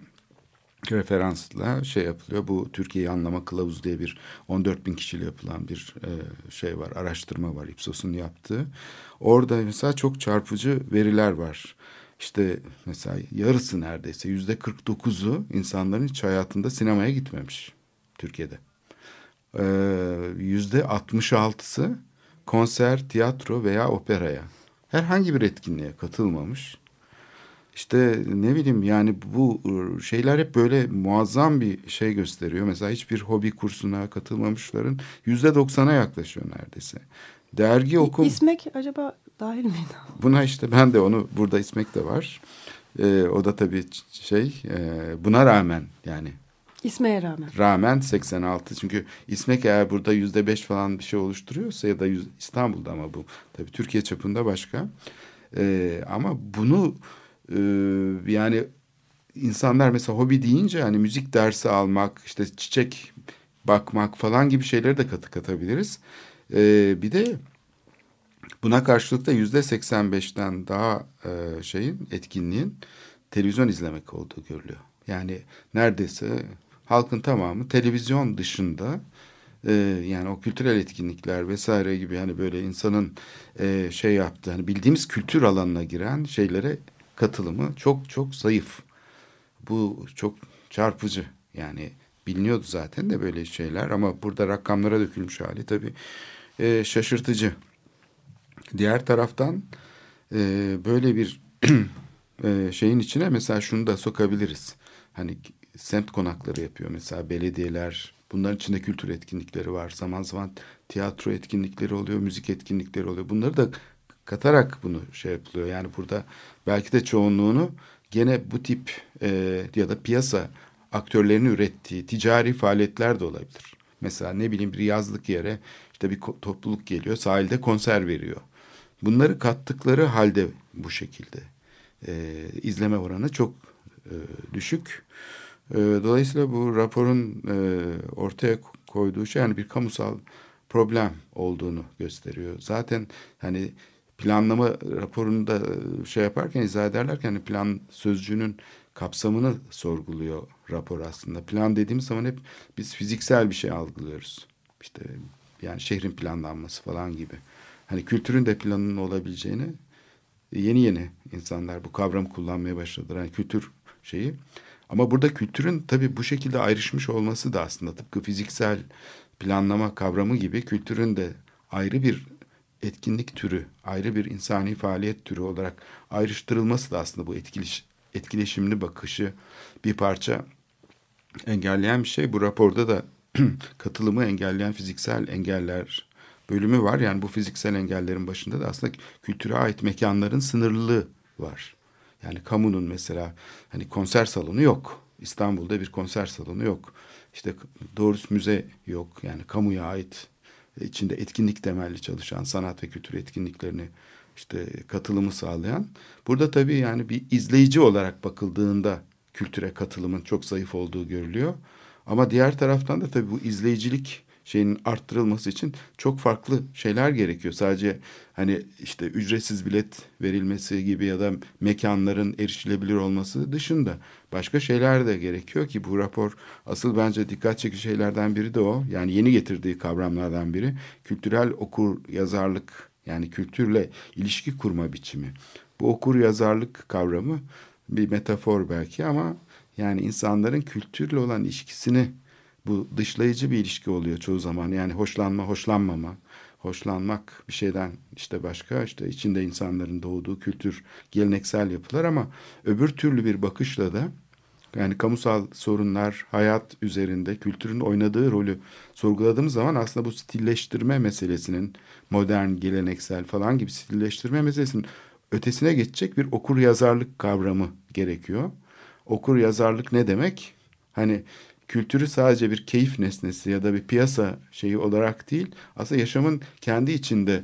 referansla şey yapılıyor. Bu Türkiye'yi anlama kılavuz diye bir 14 bin kişiyle yapılan bir e, şey var, araştırma var Ipsos'un yaptığı. Orada mesela çok çarpıcı veriler var. İşte mesela yarısı neredeyse yüzde 49'u insanların hiç hayatında sinemaya gitmemiş Türkiye'de. Ee, Yüzde 66'sı konser, tiyatro veya operaya herhangi bir etkinliğe katılmamış. İşte ne bileyim yani bu şeyler hep böyle muazzam bir şey gösteriyor. Mesela hiçbir hobi kursuna katılmamışların yüzde doksana yaklaşıyor neredeyse. Dergi okum... İsmek acaba dahil miydi? *laughs* Buna işte ben de onu burada ismek de var. Ee, o da tabii şey e, buna rağmen yani İsmeye rağmen. rağmen 86 çünkü İsmek eğer burada yüzde beş falan bir şey oluşturuyorsa ya da yüz, İstanbul'da ama bu tabii Türkiye çapında başka. Ee, ama bunu e, yani insanlar mesela hobi deyince hani müzik dersi almak, işte çiçek bakmak falan gibi şeyleri de katı katabiliriz. Ee, bir de buna karşılık da yüzde 85'ten daha e, şeyin etkinliğin televizyon izlemek olduğu görülüyor. Yani neredeyse halkın tamamı televizyon dışında e, yani o kültürel etkinlikler vesaire gibi hani böyle insanın e, şey yaptığı hani bildiğimiz kültür alanına giren şeylere katılımı çok çok zayıf. Bu çok çarpıcı yani biliniyordu zaten de böyle şeyler ama burada rakamlara dökülmüş hali tabii e, şaşırtıcı. Diğer taraftan e, böyle bir *clears throat* e, şeyin içine mesela şunu da sokabiliriz. Hani semt konakları yapıyor mesela belediyeler. Bunların içinde kültür etkinlikleri var. Zaman zaman tiyatro etkinlikleri oluyor, müzik etkinlikleri oluyor. Bunları da katarak bunu şey yapılıyor. Yani burada belki de çoğunluğunu gene bu tip e, ya da piyasa aktörlerinin ürettiği ticari faaliyetler de olabilir. Mesela ne bileyim bir yazlık yere işte bir topluluk geliyor sahilde konser veriyor. Bunları kattıkları halde bu şekilde e, izleme oranı çok e, düşük. E, dolayısıyla bu raporun e, ortaya koyduğu şey yani bir kamusal problem olduğunu gösteriyor. Zaten hani planlama raporunda e, şey yaparken izah ederlerken hani plan sözcüğünün kapsamını sorguluyor rapor aslında. Plan dediğimiz zaman hep biz fiziksel bir şey algılıyoruz. İşte yani şehrin planlanması falan gibi. Hani kültürün de planının olabileceğini yeni yeni insanlar bu kavramı kullanmaya başladılar. Yani kültür şeyi. Ama burada kültürün tabii bu şekilde ayrışmış olması da aslında tıpkı fiziksel planlama kavramı gibi kültürün de ayrı bir etkinlik türü, ayrı bir insani faaliyet türü olarak ayrıştırılması da aslında bu etkileş, etkileşimli bakışı bir parça engelleyen bir şey. Bu raporda da *clears throat* katılımı engelleyen fiziksel engeller bölümü var. Yani bu fiziksel engellerin başında da aslında kültüre ait mekanların sınırlılığı var. Yani kamunun mesela hani konser salonu yok. İstanbul'da bir konser salonu yok. İşte doğrusu müze yok. Yani kamuya ait içinde etkinlik temelli çalışan sanat ve kültür etkinliklerini işte katılımı sağlayan. Burada tabii yani bir izleyici olarak bakıldığında kültüre katılımın çok zayıf olduğu görülüyor. Ama diğer taraftan da tabii bu izleyicilik şeyin arttırılması için çok farklı şeyler gerekiyor. Sadece hani işte ücretsiz bilet verilmesi gibi ya da mekanların erişilebilir olması dışında başka şeyler de gerekiyor ki bu rapor asıl bence dikkat çekici şeylerden biri de o. Yani yeni getirdiği kavramlardan biri kültürel okur yazarlık yani kültürle ilişki kurma biçimi. Bu okur yazarlık kavramı bir metafor belki ama yani insanların kültürle olan ilişkisini bu dışlayıcı bir ilişki oluyor çoğu zaman. Yani hoşlanma, hoşlanmama. Hoşlanmak bir şeyden işte başka işte içinde insanların doğduğu kültür, geleneksel yapılar ama öbür türlü bir bakışla da yani kamusal sorunlar, hayat üzerinde kültürün oynadığı rolü sorguladığımız zaman aslında bu stilleştirme meselesinin modern, geleneksel falan gibi stilleştirme meselesinin ötesine geçecek bir okur yazarlık kavramı gerekiyor. Okur yazarlık ne demek? Hani kültürü sadece bir keyif nesnesi ya da bir piyasa şeyi olarak değil, aslında yaşamın kendi içinde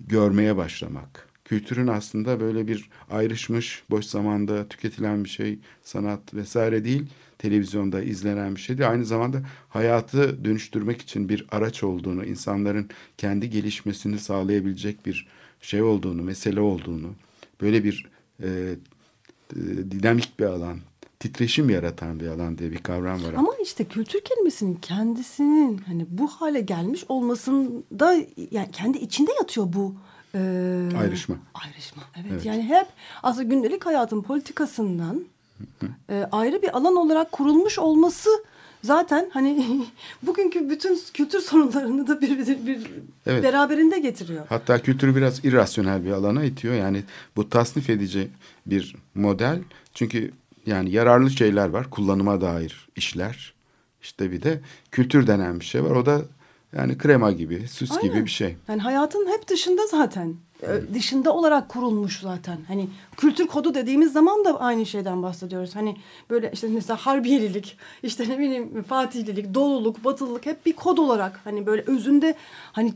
görmeye başlamak. Kültürün aslında böyle bir ayrışmış, boş zamanda tüketilen bir şey, sanat vesaire değil, televizyonda izlenen bir şey değil. Aynı zamanda hayatı dönüştürmek için bir araç olduğunu, insanların kendi gelişmesini sağlayabilecek bir şey olduğunu, mesele olduğunu, böyle bir e, e dinamik bir alan, titreşim yaratan bir alan diye bir kavram var. Ama işte kültür kelimesinin kendisinin hani bu hale gelmiş olmasında yani kendi içinde yatıyor bu e, ayrışma. Ayrışma evet. evet. Yani hep aslında gündelik hayatın politikasından e, ayrı bir alan olarak kurulmuş olması zaten hani *laughs* bugünkü bütün kültür sorunlarını da bir, bir, bir evet. beraberinde getiriyor. Hatta kültürü biraz irrasyonel bir alana itiyor. Yani bu tasnif edici bir model. Çünkü yani yararlı şeyler var. Kullanıma dair işler. İşte bir de kültür denen bir şey var. O da yani krema gibi, süs Aynen. gibi bir şey. Yani hayatın hep dışında zaten. Evet. Dışında olarak kurulmuş zaten. Hani kültür kodu dediğimiz zaman da aynı şeyden bahsediyoruz. Hani böyle işte mesela harbiyelilik, işte ne bileyim fatihlilik, doluluk, batılılık hep bir kod olarak hani böyle özünde hani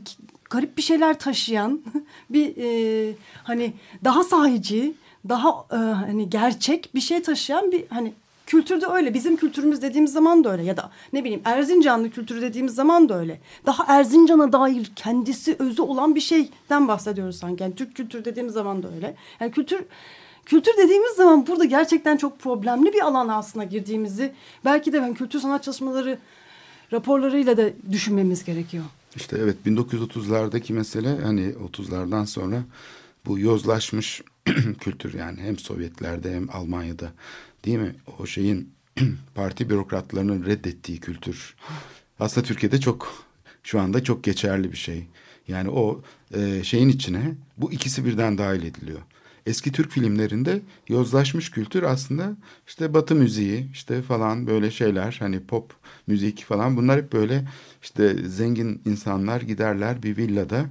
garip bir şeyler taşıyan *laughs* bir e, hani daha sahici, daha e, hani gerçek bir şey taşıyan bir hani kültürde öyle. Bizim kültürümüz dediğimiz zaman da öyle ya da ne bileyim Erzincanlı kültürü dediğimiz zaman da öyle. Daha Erzincan'a dair kendisi özü olan bir şeyden bahsediyoruz sanki. Yani Türk kültürü dediğimiz zaman da öyle. Yani kültür kültür dediğimiz zaman burada gerçekten çok problemli bir alan aslında girdiğimizi belki de ben kültür sanat çalışmaları raporlarıyla da düşünmemiz gerekiyor. İşte evet 1930'lardaki mesele hani 30'lardan sonra bu yozlaşmış *clears throat* kültür yani hem Sovyetlerde hem Almanya'da değil mi? O şeyin *clears throat* parti bürokratlarının reddettiği kültür. Aslında Türkiye'de çok şu anda çok geçerli bir şey. Yani o e, şeyin içine bu ikisi birden dahil ediliyor. Eski Türk filmlerinde yozlaşmış kültür aslında işte Batı müziği işte falan böyle şeyler hani pop müzik falan bunlar hep böyle işte zengin insanlar giderler bir villada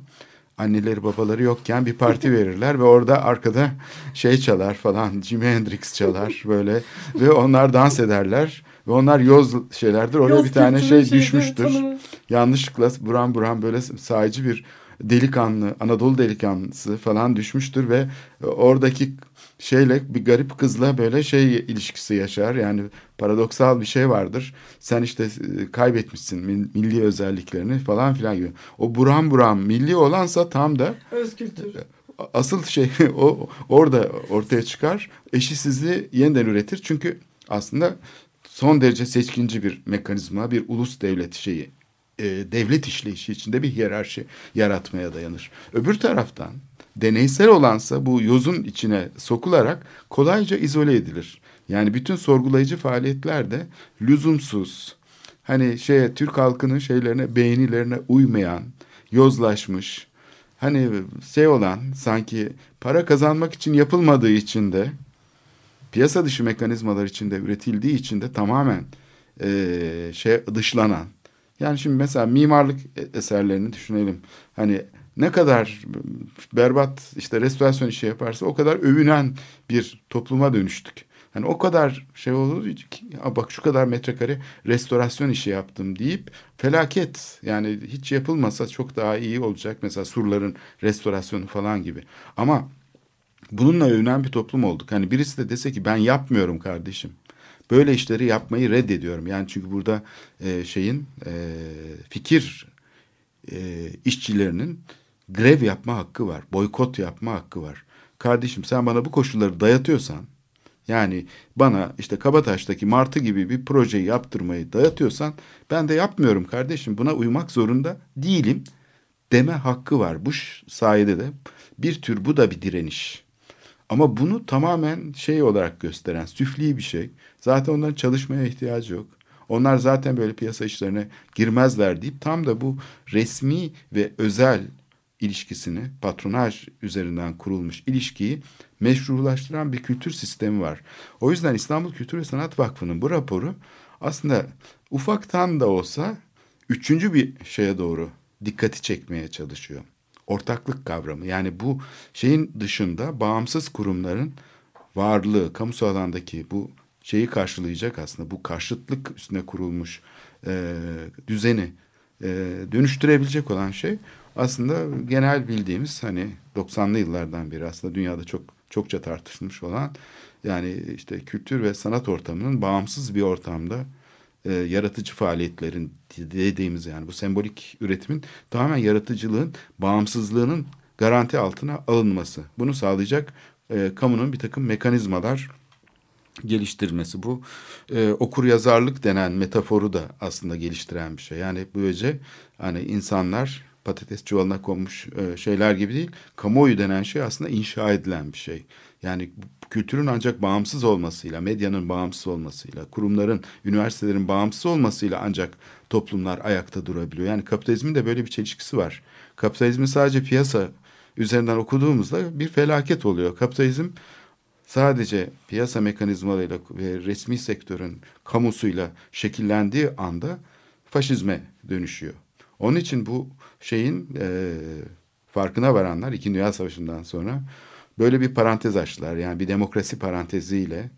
anneleri babaları yokken bir parti *laughs* verirler ve orada arkada şey çalar falan Jimi Hendrix çalar *laughs* böyle ve onlar dans ederler ve onlar yoz şeylerdir oraya Yoz bir tane şey şeydi, düşmüştür tanımı. yanlışlıkla buram buram böyle sahici bir delikanlı Anadolu delikanlısı falan düşmüştür ve oradaki şeyle bir garip kızla böyle şey ilişkisi yaşar. Yani paradoksal bir şey vardır. Sen işte e, kaybetmişsin mil- milli özelliklerini falan filan gibi. O buram buram milli olansa tam da Öz kültür. asıl şey *laughs* o orada ortaya çıkar. Eşitsizliği yeniden üretir. Çünkü aslında son derece seçkinci bir mekanizma, bir ulus devlet şeyi, e, devlet işleyişi içinde bir hiyerarşi yaratmaya dayanır. Öbür taraftan deneysel olansa bu yozun içine sokularak kolayca izole edilir. Yani bütün sorgulayıcı faaliyetler de lüzumsuz, hani şeye Türk halkının şeylerine, beğenilerine uymayan, yozlaşmış, hani şey olan sanki para kazanmak için yapılmadığı için de piyasa dışı mekanizmalar içinde üretildiği için de tamamen eee şey dışlanan. Yani şimdi mesela mimarlık eserlerini düşünelim. Hani ne kadar berbat işte restorasyon işi yaparsa o kadar övünen bir topluma dönüştük. Hani o kadar şey olur ki "Ya bak şu kadar metrekare restorasyon işi yaptım deyip felaket yani hiç yapılmasa çok daha iyi olacak. Mesela surların restorasyonu falan gibi. Ama bununla övünen bir toplum olduk. Hani birisi de dese ki ben yapmıyorum kardeşim. Böyle işleri yapmayı reddediyorum. Yani çünkü burada e, şeyin e, fikir e, işçilerinin grev yapma hakkı var. Boykot yapma hakkı var. Kardeşim sen bana bu koşulları dayatıyorsan yani bana işte Kabataş'taki Martı gibi bir projeyi yaptırmayı dayatıyorsan ben de yapmıyorum kardeşim. Buna uymak zorunda değilim deme hakkı var. Bu sayede de bir tür bu da bir direniş. Ama bunu tamamen şey olarak gösteren süfli bir şey. Zaten onların çalışmaya ihtiyacı yok. Onlar zaten böyle piyasa işlerine girmezler deyip tam da bu resmi ve özel ilişkisini patronaj üzerinden kurulmuş ilişkiyi meşrulaştıran bir kültür sistemi var. O yüzden İstanbul Kültür ve Sanat Vakfı'nın bu raporu aslında ufaktan da olsa üçüncü bir şeye doğru dikkati çekmeye çalışıyor. Ortaklık kavramı yani bu şeyin dışında bağımsız kurumların varlığı, kamusal alandaki bu şeyi karşılayacak aslında bu karşıtlık üstüne kurulmuş e, düzeni e, dönüştürebilecek olan şey aslında genel bildiğimiz hani 90'lı yıllardan beri aslında dünyada çok çokça tartışılmış olan yani işte kültür ve sanat ortamının bağımsız bir ortamda e, yaratıcı faaliyetlerin dediğimiz yani bu sembolik üretimin tamamen yaratıcılığın bağımsızlığının garanti altına alınması. Bunu sağlayacak e, kamunun bir takım mekanizmalar geliştirmesi bu e, okur yazarlık denen metaforu da aslında geliştiren bir şey. Yani böylece hani insanlar patates çuvalına konmuş e, şeyler gibi değil. Kamuoyu denen şey aslında inşa edilen bir şey. Yani kültürün ancak bağımsız olmasıyla, medyanın bağımsız olmasıyla, kurumların, üniversitelerin bağımsız olmasıyla ancak toplumlar ayakta durabiliyor. Yani kapitalizmin de böyle bir çelişkisi var. Kapitalizmi sadece piyasa üzerinden okuduğumuzda bir felaket oluyor. Kapitalizm sadece piyasa mekanizmalarıyla ve resmi sektörün kamusuyla şekillendiği anda faşizme dönüşüyor. Onun için bu şeyin e, farkına varanlar İkinci Dünya Savaşı'ndan sonra böyle bir parantez açtılar. Yani bir demokrasi paranteziyle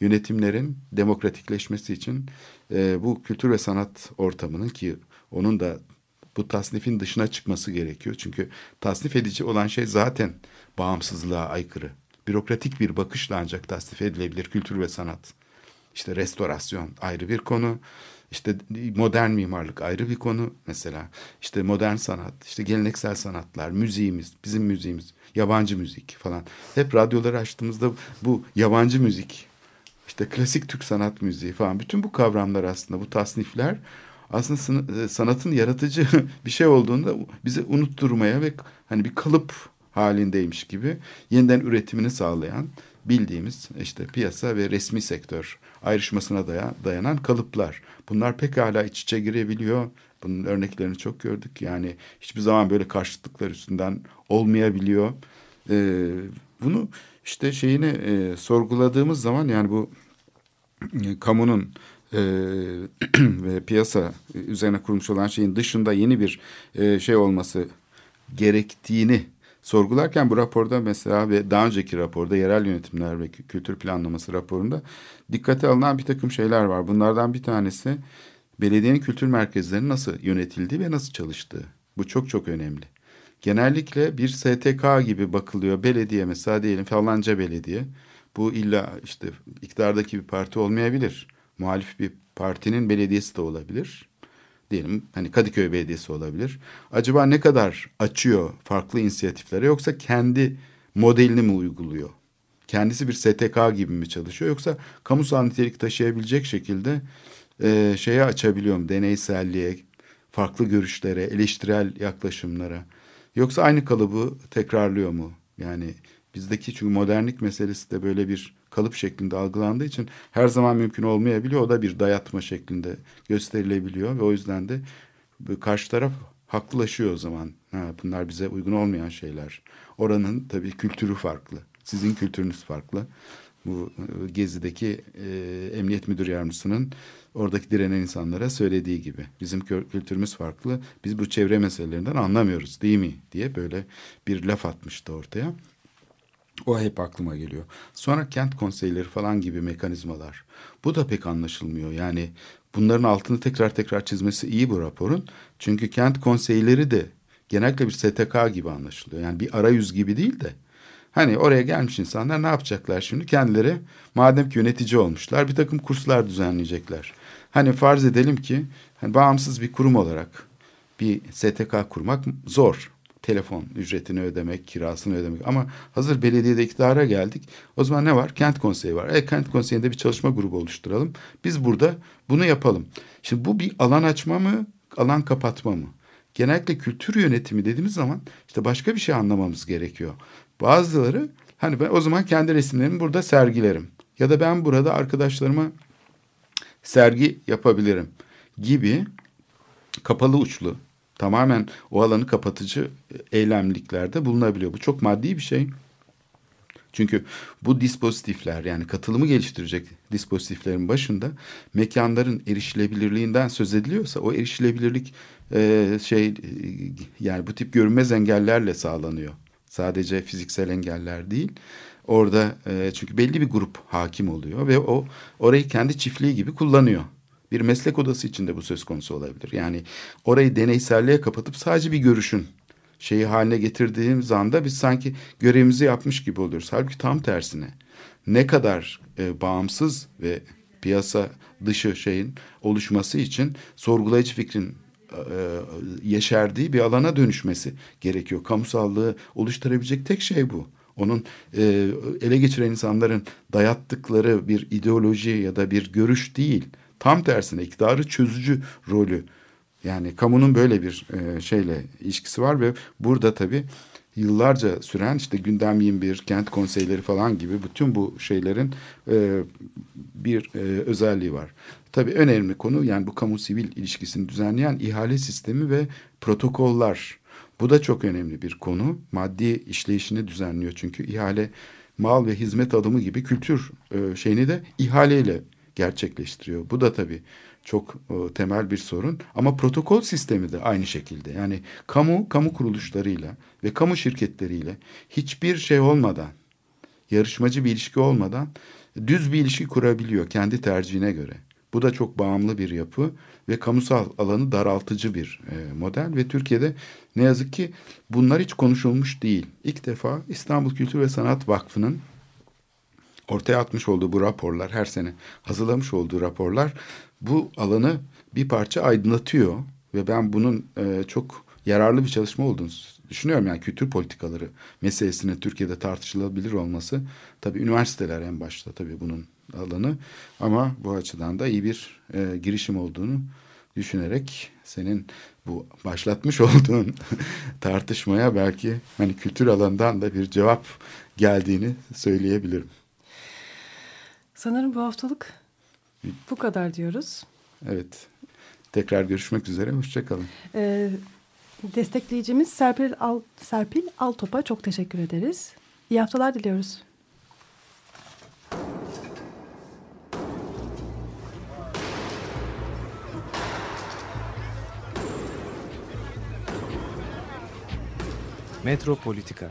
yönetimlerin demokratikleşmesi için e, bu kültür ve sanat ortamının ki onun da bu tasnifin dışına çıkması gerekiyor. Çünkü tasnif edici olan şey zaten bağımsızlığa aykırı. bürokratik bir bakışla ancak tasnif edilebilir kültür ve sanat. İşte restorasyon ayrı bir konu. İşte modern mimarlık ayrı bir konu mesela. İşte modern sanat, işte geleneksel sanatlar, müziğimiz, bizim müziğimiz, yabancı müzik falan. Hep radyoları açtığımızda bu yabancı müzik, işte klasik Türk sanat müziği falan bütün bu kavramlar aslında bu tasnifler aslında e, sanatın yaratıcı *laughs* bir şey olduğunda bizi unutturmaya ve hani bir kalıp halindeymiş gibi yeniden üretimini sağlayan bildiğimiz işte piyasa ve resmi sektör ayrışmasına dayanan kalıplar. Bunlar pekala iç içe girebiliyor. Bunun örneklerini çok gördük. Yani hiçbir zaman böyle karşıtlıklar üstünden olmayabiliyor. Ee, bunu işte şeyini e, sorguladığımız zaman yani bu e, kamunun e, *clears throat* ve piyasa üzerine kurulmuş olan şeyin dışında yeni bir e, şey olması gerektiğini sorgularken bu raporda mesela ve daha önceki raporda yerel yönetimler ve kültür planlaması raporunda dikkate alınan bir takım şeyler var. Bunlardan bir tanesi belediyenin kültür merkezlerinin nasıl yönetildiği ve nasıl çalıştığı. Bu çok çok önemli. Genellikle bir STK gibi bakılıyor. Belediye mesela diyelim falanca belediye. Bu illa işte iktidardaki bir parti olmayabilir. Muhalif bir partinin belediyesi de olabilir diyelim hani Kadıköy Belediyesi olabilir. Acaba ne kadar açıyor farklı inisiyatiflere yoksa kendi modelini mi uyguluyor? Kendisi bir STK gibi mi çalışıyor yoksa kamusal nitelik taşıyabilecek şekilde e, şeye açabiliyor mu? Deneyselliğe, farklı görüşlere, eleştirel yaklaşımlara. Yoksa aynı kalıbı tekrarlıyor mu? Yani bizdeki çünkü modernlik meselesi de böyle bir kalıp şeklinde algılandığı için her zaman mümkün olmayabiliyor. O da bir dayatma şeklinde gösterilebiliyor ve o yüzden de karşı taraf haklılaşıyor o zaman. Ha, bunlar bize uygun olmayan şeyler. Oranın tabii kültürü farklı. Sizin kültürünüz farklı. Bu e, Gezi'deki e, emniyet müdür yardımcısının oradaki direnen insanlara söylediği gibi. Bizim kültürümüz farklı. Biz bu çevre meselelerinden anlamıyoruz değil mi diye böyle bir laf atmıştı ortaya. O hep aklıma geliyor. Sonra kent konseyleri falan gibi mekanizmalar. Bu da pek anlaşılmıyor. Yani bunların altını tekrar tekrar çizmesi iyi bu raporun. Çünkü kent konseyleri de genellikle bir STK gibi anlaşılıyor. Yani bir arayüz gibi değil de. Hani oraya gelmiş insanlar ne yapacaklar şimdi? Kendileri madem ki yönetici olmuşlar bir takım kurslar düzenleyecekler. Hani farz edelim ki hani bağımsız bir kurum olarak bir STK kurmak zor telefon ücretini ödemek, kirasını ödemek. Ama hazır belediyede iktidara geldik. O zaman ne var? Kent konseyi var. E, kent konseyinde bir çalışma grubu oluşturalım. Biz burada bunu yapalım. Şimdi bu bir alan açma mı, alan kapatma mı? Genellikle kültür yönetimi dediğimiz zaman işte başka bir şey anlamamız gerekiyor. Bazıları hani ben o zaman kendi resimlerimi burada sergilerim. Ya da ben burada arkadaşlarıma sergi yapabilirim gibi kapalı uçlu tamamen o alanı kapatıcı eylemliklerde bulunabiliyor. Bu çok maddi bir şey. Çünkü bu dispozitifler yani katılımı geliştirecek dispozitiflerin başında mekanların erişilebilirliğinden söz ediliyorsa o erişilebilirlik e, şey yani bu tip görünmez engellerle sağlanıyor. Sadece fiziksel engeller değil. Orada e, çünkü belli bir grup hakim oluyor ve o orayı kendi çiftliği gibi kullanıyor. Bir meslek odası içinde bu söz konusu olabilir. Yani orayı deneyselliğe kapatıp sadece bir görüşün şeyi haline getirdiğimiz anda biz sanki görevimizi yapmış gibi oluyoruz. Halbuki tam tersine ne kadar e, bağımsız ve piyasa dışı şeyin oluşması için sorgulayıcı fikrin e, yeşerdiği bir alana dönüşmesi gerekiyor. Kamusallığı oluşturabilecek tek şey bu. Onun e, ele geçiren insanların dayattıkları bir ideoloji ya da bir görüş değil Tam tersine iktidarı çözücü rolü yani kamunun böyle bir e, şeyle ilişkisi var ve burada tabii yıllarca süren işte gündem 21, kent konseyleri falan gibi bütün bu şeylerin e, bir e, özelliği var. Tabii önemli konu yani bu kamu sivil ilişkisini düzenleyen ihale sistemi ve protokoller. Bu da çok önemli bir konu. Maddi işleyişini düzenliyor çünkü ihale mal ve hizmet adımı gibi kültür e, şeyini de ihaleyle gerçekleştiriyor. Bu da tabii çok e, temel bir sorun. Ama protokol sistemi de aynı şekilde. Yani kamu, kamu kuruluşlarıyla ve kamu şirketleriyle hiçbir şey olmadan, yarışmacı bir ilişki olmadan düz bir ilişki kurabiliyor kendi tercihine göre. Bu da çok bağımlı bir yapı ve kamusal alanı daraltıcı bir e, model ve Türkiye'de ne yazık ki bunlar hiç konuşulmuş değil. İlk defa İstanbul Kültür ve Sanat Vakfı'nın ortaya atmış olduğu bu raporlar her sene hazırlamış olduğu raporlar bu alanı bir parça aydınlatıyor ve ben bunun e, çok yararlı bir çalışma olduğunu düşünüyorum. Yani kültür politikaları meselesinin Türkiye'de tartışılabilir olması tabii üniversiteler en başta tabii bunun alanı ama bu açıdan da iyi bir e, girişim olduğunu düşünerek senin bu başlatmış *laughs* olduğun tartışmaya belki hani kültür alanından da bir cevap geldiğini söyleyebilirim. Sanırım bu haftalık bu kadar diyoruz. Evet. Tekrar görüşmek üzere. Hoşçakalın. Ee, destekleyicimiz Serpil, Al, Serpil Altop'a çok teşekkür ederiz. İyi haftalar diliyoruz. Metropolitika